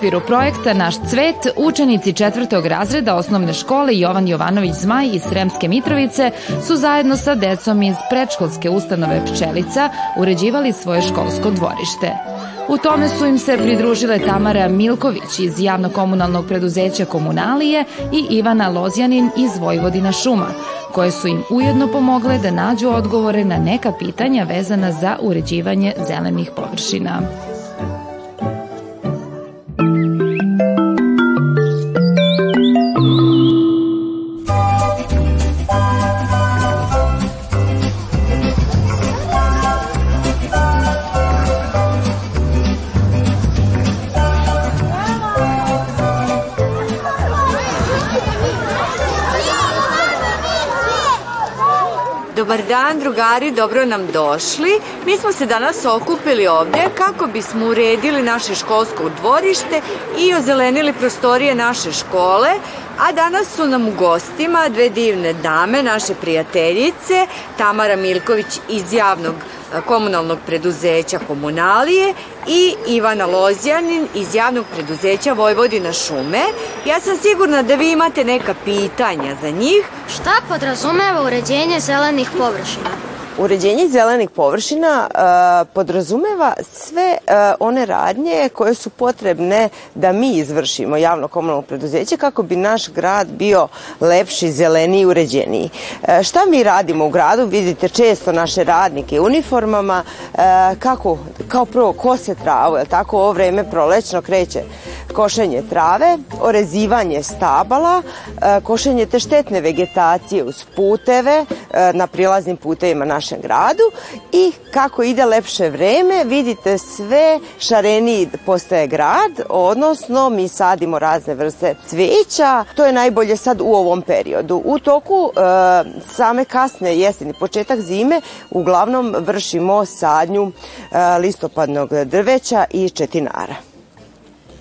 okviru projekta Naš cvet, učenici četvrtog razreda osnovne škole Jovan Jovanović Zmaj iz Sremske Mitrovice su zajedno sa decom iz predškolske ustanove Pčelica uređivali svoje školsko dvorište. U tome su im se pridružile Tamara Milković iz javno-komunalnog preduzeća Komunalije i Ivana Lozjanin iz Vojvodina Šuma, koje su im ujedno pomogle da nađu odgovore na neka pitanja vezana za uređivanje zelenih površina. Dobar dan, drugari, dobro nam došli. Mi smo se danas okupili ovdje kako bismo uredili naše školsko dvorište i ozelenili prostorije naše škole, a danas su nam u gostima dve divne dame, naše prijateljice, Tamara Milković iz javnog komunalnog preduzeća Komunalije i Ivana Lozjanin iz javnog preduzeća Vojvodina šume. Ja sam sigurna da vi imate neka pitanja za njih. Šta podrazumeva uređenje zelenih površina? Uređenje zelenih površina e, podrazumeva sve E, one radnje koje su potrebne da mi izvršimo javno komunalno preduzeće kako bi naš grad bio lepši, zeleniji, uređeniji. E, šta mi radimo u gradu? Vidite često naše radnike u uniformama, e, kako, kao prvo kose travu, je tako ovo vreme prolećno kreće košenje trave, orezivanje stabala, košenje te štetne vegetacije uz puteve na prilaznim putevima našem gradu i kako ide lepše vreme, vidite sve sve šareniji postaje grad, odnosno mi sadimo razne vrste cveća. To je najbolje sad u ovom periodu. U toku e, same kasne jeseni, početak zime, uglavnom vršimo sadnju e, listopadnog drveća i četinara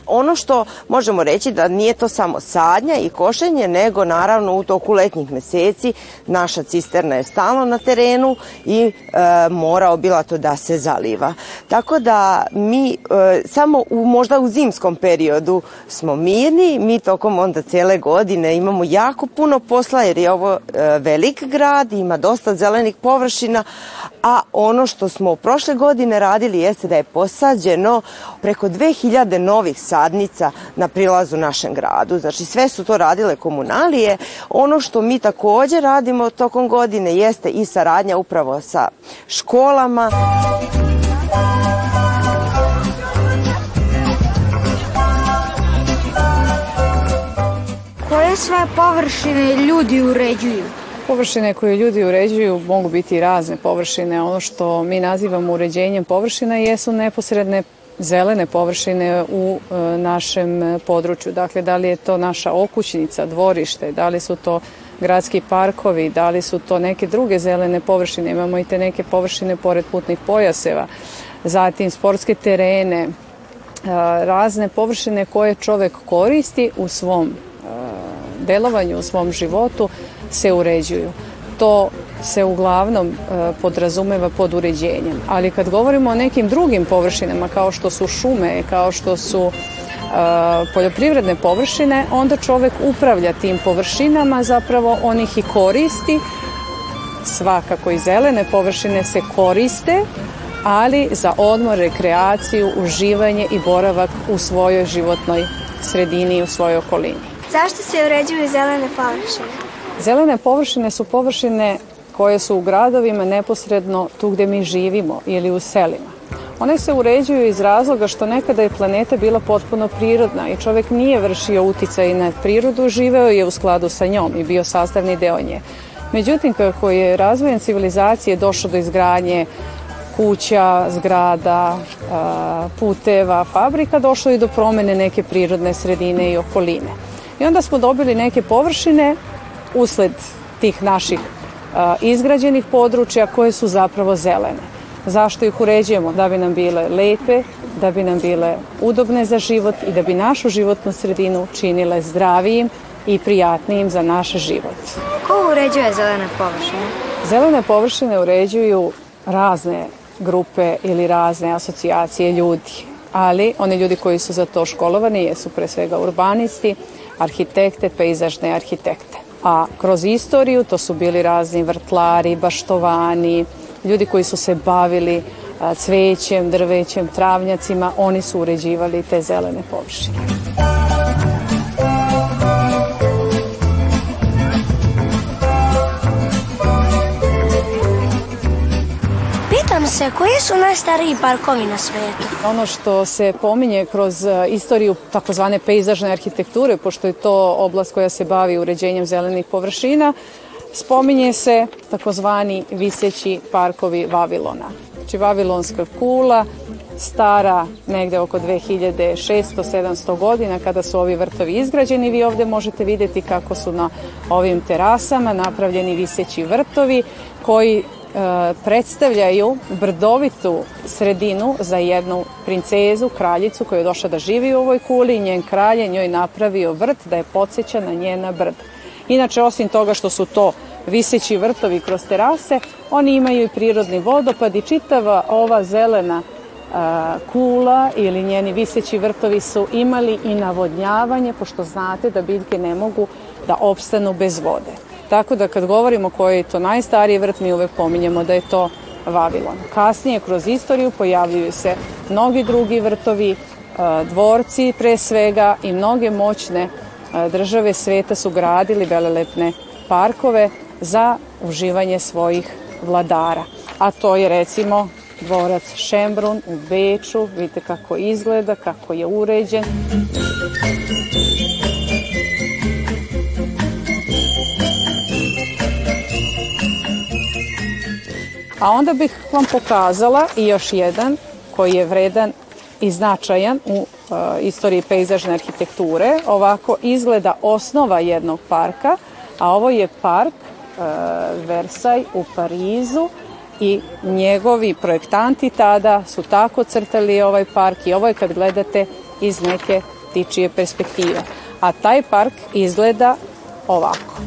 ono što možemo reći da nije to samo sadnja i košenje, nego naravno u toku letnjih meseci naša cisterna je stalno na terenu i e, mora obilato da se zaliva. Tako da mi e, samo u, možda u zimskom periodu smo mirni, mi tokom onda cele godine imamo jako puno posla jer je ovo e, velik grad, ima dosta zelenih površina, a ono što smo prošle godine radili jeste da je posađeno preko 2000 novih sadnja sadnica na prilazu našem gradu. Znači sve su to radile komunalije. Ono što mi takođe radimo tokom godine jeste i saradnja upravo sa školama. Koje sve površine ljudi uređuju? Površine koje ljudi uređuju mogu biti razne površine. Ono što mi nazivamo uređenjem površina jesu neposredne zelene površine u e, našem području. Dakle, da li je to naša okućnica, dvorište, da li su to gradski parkovi, da li su to neke druge zelene površine, imamo i te neke površine pored putnih pojaseva, zatim sportske terene, e, razne površine koje čovek koristi u svom e, delovanju, u svom životu se uređuju. To se uglavnom e, podrazumeva pod uređenjem. Ali kad govorimo o nekim drugim površinama kao što su šume, kao što su e, poljoprivredne površine, onda čovek upravlja tim površinama, zapravo on ih i koristi, svakako i zelene površine se koriste, ali za odmor, rekreaciju, uživanje i boravak u svojoj životnoj sredini i u svojoj okolini. Zašto se uređuju zelene površine? Zelene površine su površine koje su u gradovima neposredno tu gde mi živimo ili u selima. One se uređuju iz razloga što nekada je planeta bila potpuno prirodna i čovek nije vršio uticaj na prirodu, živeo je u skladu sa njom i bio sastavni deo nje. Međutim, kako je razvojem civilizacije došlo do izgradnje kuća, zgrada, puteva, fabrika, došlo je do promene neke prirodne sredine i okoline. I onda smo dobili neke površine usled tih naših izgrađenih područja koje su zapravo zelene. Zašto ih uređujemo? Da bi nam bile lepe, da bi nam bile udobne za život i da bi našu životnu sredinu činile zdravijim i prijatnijim za naš život. Ko uređuje zelene površine? Zelene površine uređuju razne grupe ili razne asocijacije ljudi, ali oni ljudi koji su za to školovani jesu pre svega urbanisti, arhitekte, pejzažne arhitekte a kroz istoriju to su bili razni vrtlari, baštovani, ljudi koji su se bavili cvećem, drvećem, travnjacima, oni su uređivali te zelene površine. se, koji su najstariji parkovi na svetu? Ono što se pominje kroz e, istoriju takozvane pejzažne arhitekture, pošto je to oblast koja se bavi uređenjem zelenih površina, spominje se takozvani viseći parkovi Vavilona. Znači Vavilonska kula, stara negde oko 2600-700 godina kada su ovi vrtovi izgrađeni. Vi ovde možete videti kako su na ovim terasama napravljeni viseći vrtovi koji E, predstavljaju brdovitu sredinu za jednu princezu, kraljicu koja je došla da živi u ovoj kuli. Njen kralj je njoj napravio vrt da je podsjeća na njena brda. Inače, osim toga što su to viseći vrtovi kroz terase, oni imaju i prirodni vodopad i čitava ova zelena a, e, kula ili njeni viseći vrtovi su imali i navodnjavanje, pošto znate da biljke ne mogu da opstanu bez vode. Tako da kad govorimo koji je to najstariji vrt, mi uvek pominjemo da je to Vavilon. Kasnije kroz istoriju pojavljuju se mnogi drugi vrtovi, e, dvorci pre svega i mnoge moćne e, države sveta su gradili velelepne parkove za uživanje svojih vladara. A to je recimo dvorac Šembrun u Beču, vidite kako izgleda, kako je uređen. Muzika A onda bih vam pokazala i još jedan koji je vredan i značajan u e, istoriji pejzažne arhitekture. Ovako izgleda osnova jednog parka, a ovo je park e, Versaj u Parizu i njegovi projektanti tada su tako crtali ovaj park i ovo je kad gledate iz neke tičije perspektive. A taj park izgleda ovako.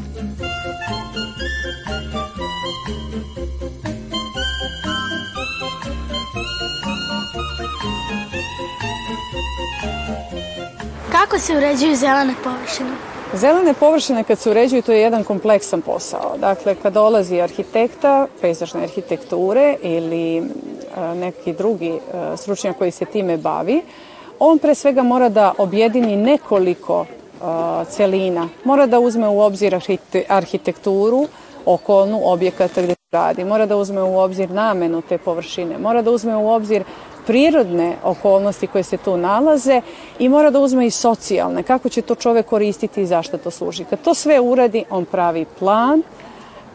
Kako se uređuju zelene površine? Zelene površine kad se uređuju to je jedan kompleksan posao. Dakle, kad dolazi arhitekta, pejzažne arhitekture ili e, neki drugi e, stručnjak koji se time bavi, on pre svega mora da objedini nekoliko e, celina. Mora da uzme u obzir arhitekturu, okolnu objekata gde radi, mora da uzme u obzir namenu te površine, mora da uzme u obzir prirodne okolnosti koje se tu nalaze i mora da uzme i socijalne, kako će to čovek koristiti i zašto to služi. Kad to sve uradi, on pravi plan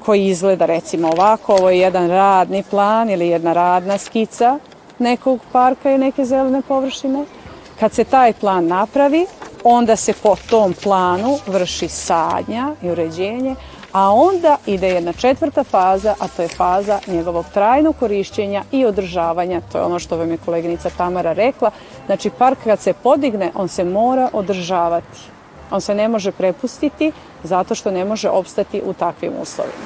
koji izgleda recimo ovako, ovo je jedan radni plan ili jedna radna skica nekog parka i neke zelene površine. Kad se taj plan napravi, onda se po tom planu vrši sadnja i uređenje, a onda ide jedna četvrta faza, a to je faza njegovog trajnog korišćenja i održavanja. To je ono što vam je koleginica Tamara rekla. Znači, park kad se podigne, on se mora održavati. On se ne može prepustiti zato što ne može opstati u takvim uslovima.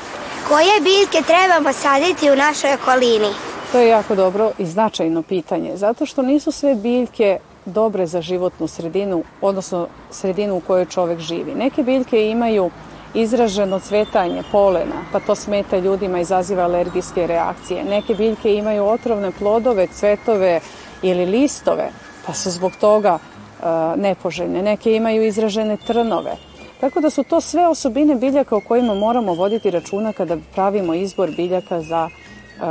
Koje biljke trebamo saditi u našoj okolini? To je jako dobro i značajno pitanje, zato što nisu sve biljke dobre za životnu sredinu, odnosno sredinu u kojoj čovek živi. Neke biljke imaju izraženo cvetanje polena, pa to smeta ljudima i izaziva alergijske reakcije. Neke biljke imaju otrovne plodove, cvetove ili listove, pa su zbog toga uh, nepoželjne. Neke imaju izražene trnove. Tako da su to sve osobine biljaka o kojima moramo voditi računa kada pravimo izbor biljaka za uh,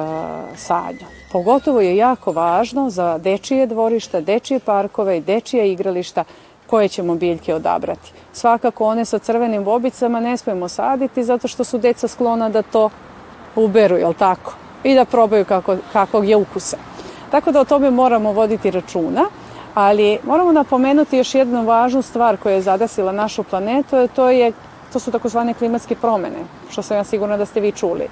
sadnju. Pogotovo je jako važno za dečije dvorišta, dečije parkove i dečija igrališta koje ćemo biljke odabrati. Svakako one sa crvenim bobicama ne smemo saditi zato što su deca sklona da to uberu, jel tako? I da probaju kako, kakvog je ukusa. Tako da o tome moramo voditi računa, ali moramo napomenuti još jednu važnu stvar koja je zadasila našu planetu, to, je, to su takozvane klimatske promene, što sam ja sigurna da ste vi čuli.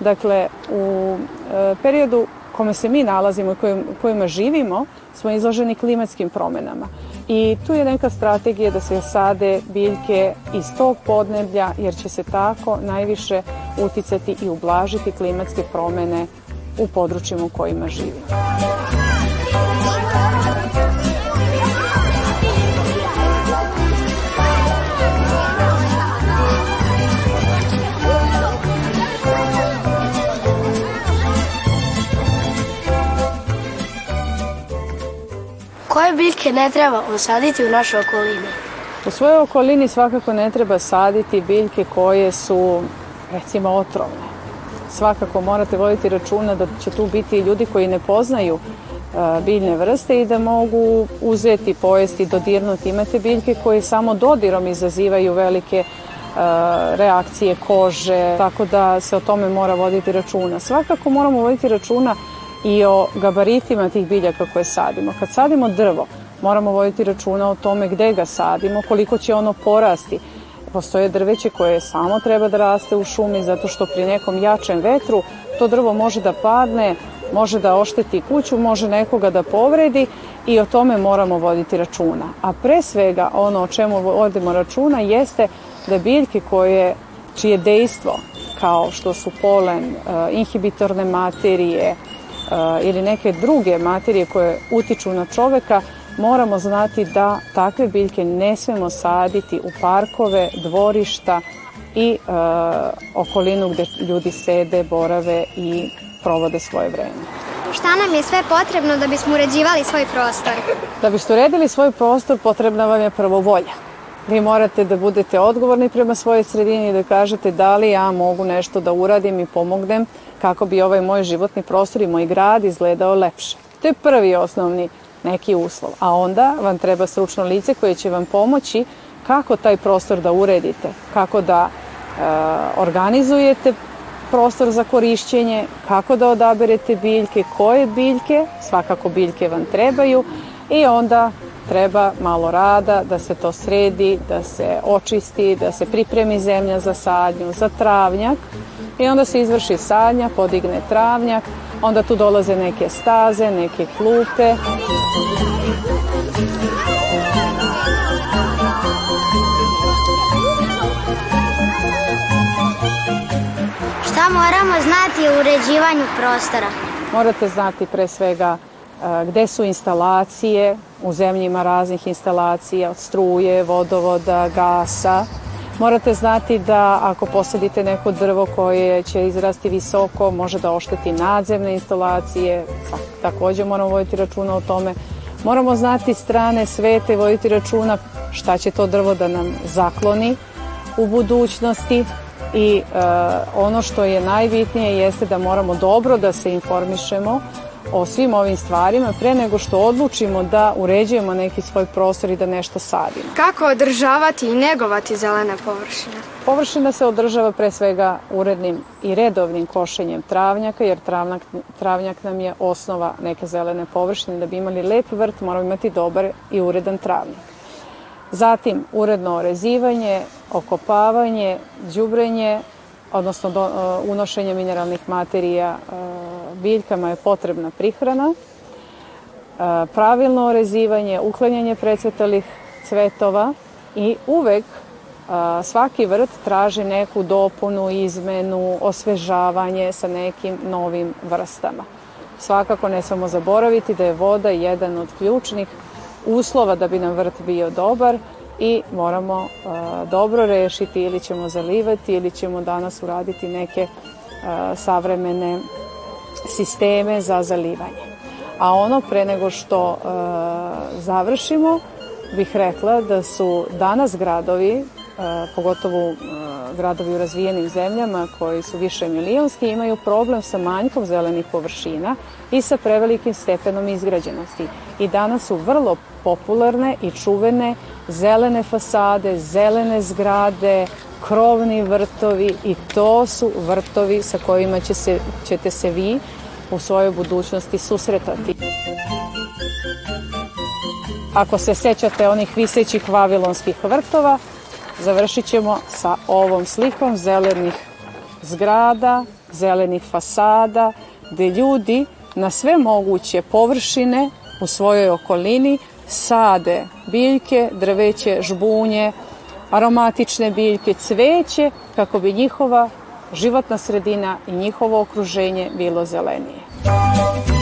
Dakle, u e, periodu kome se mi nalazimo i kojim, kojima živimo, smo izloženi klimatskim promenama i tu je neka strategija da se sade biljke iz tog podneblja jer će se tako najviše uticati i ublažiti klimatske promene u područjima u kojima živimo. Koje biljke ne treba osaditi u našoj okolini? U svojoj okolini svakako ne treba saditi biljke koje su, recimo, otrovne. Svakako morate voditi računa da će tu biti ljudi koji ne poznaju e, biljne vrste i da mogu uzeti, pojesti, dodirnuti. Imate biljke koje samo dodirom izazivaju velike e, reakcije kože, tako da se o tome mora voditi računa. Svakako moramo voditi računa i o gabaritima tih biljaka koje sadimo. Kad sadimo drvo, moramo voditi računa o tome gde ga sadimo, koliko će ono porasti. Postoje drveće koje samo treba da raste u šumi zato što pri nekom jačem vetru to drvo može da padne, može da ošteti kuću, može nekoga da povredi i o tome moramo voditi računa. A pre svega ono o čemu vodimo računa jeste da biljke koje, čije dejstvo kao što su polen, eh, inhibitorne materije, Eh, ili neke druge materije koje utiču na čoveka, moramo znati da takve biljke ne smemo saditi u parkove, dvorišta i e, okolinu gde ljudi sede, borave i provode svoje vreme. Šta nam je sve potrebno da bismo uređivali svoj prostor? Da biste uredili svoj prostor potrebna vam je prvo volja vi morate da budete odgovorni prema svojoj sredini i da kažete da li ja mogu nešto da uradim i pomognem kako bi ovaj moj životni prostor i moj grad izgledao lepše. To je prvi osnovni neki uslov. A onda vam treba stručno lice koje će vam pomoći kako taj prostor da uredite, kako da e, organizujete prostor za korišćenje, kako da odaberete biljke, koje biljke, svakako biljke vam trebaju i onda treba malo rada da se to sredi, da se očisti, da se pripremi zemlja za sadnju, za travnjak i onda se izvrši sadnja, podigne travnjak, onda tu dolaze neke staze, neke klupe. Šta moramo znati o uređivanju prostora? Morate znati pre svega gde su instalacije, u zemljima raznih instalacija od struje, vodovoda, gasa. Morate znati da ako posadite neko drvo koje će izrasti visoko, može da ošteti nadzemne instalacije, pa takođe moramo voditi računa o tome. Moramo znati strane svete, voditi računa šta će to drvo da nam zakloni u budućnosti i e, ono što je najbitnije jeste da moramo dobro da se informišemo o svim ovim stvarima pre nego što odlučimo da uređujemo neki svoj prostor i da nešto sadimo. Kako održavati i negovati zelene površine? Površina se održava pre svega urednim i redovnim košenjem travnjaka, jer travnjak, travnjak nam je osnova neke zelene površine. Da bi imali lep vrt, moramo imati dobar i uredan travnjak. Zatim, uredno orezivanje, okopavanje, đubrenje, odnosno do, e, unošenje mineralnih materija e, biljkama je potrebna prihrana, e, pravilno orezivanje, uklanjanje precvetalih cvetova i uvek svaki vrt traži neku dopunu, izmenu, osvežavanje sa nekim novim vrstama. Svakako ne samo zaboraviti da je voda jedan od ključnih uslova da bi nam vrt bio dobar, i moramo eh, dobro rešiti ili ćemo zalivati ili ćemo danas uraditi neke eh, savremene sisteme za zalivanje. A ono pre nego što eh, završimo bih rekla da su danas gradovi, pogotovo gradovi u razvijenim zemljama koji su više milionski, imaju problem sa manjkom zelenih površina i sa prevelikim stepenom izgrađenosti. I danas su vrlo popularne i čuvene zelene fasade, zelene zgrade, krovni vrtovi i to su vrtovi sa kojima će se, ćete se vi u svojoj budućnosti susretati. Ako se sećate onih visećih vavilonskih vrtova, završit ćemo sa ovom slikom zelenih zgrada, zelenih fasada, gde ljudi na sve moguće površine u svojoj okolini sade biljke, drveće, žbunje, aromatične biljke, cveće, kako bi njihova životna sredina i njihovo okruženje bilo zelenije.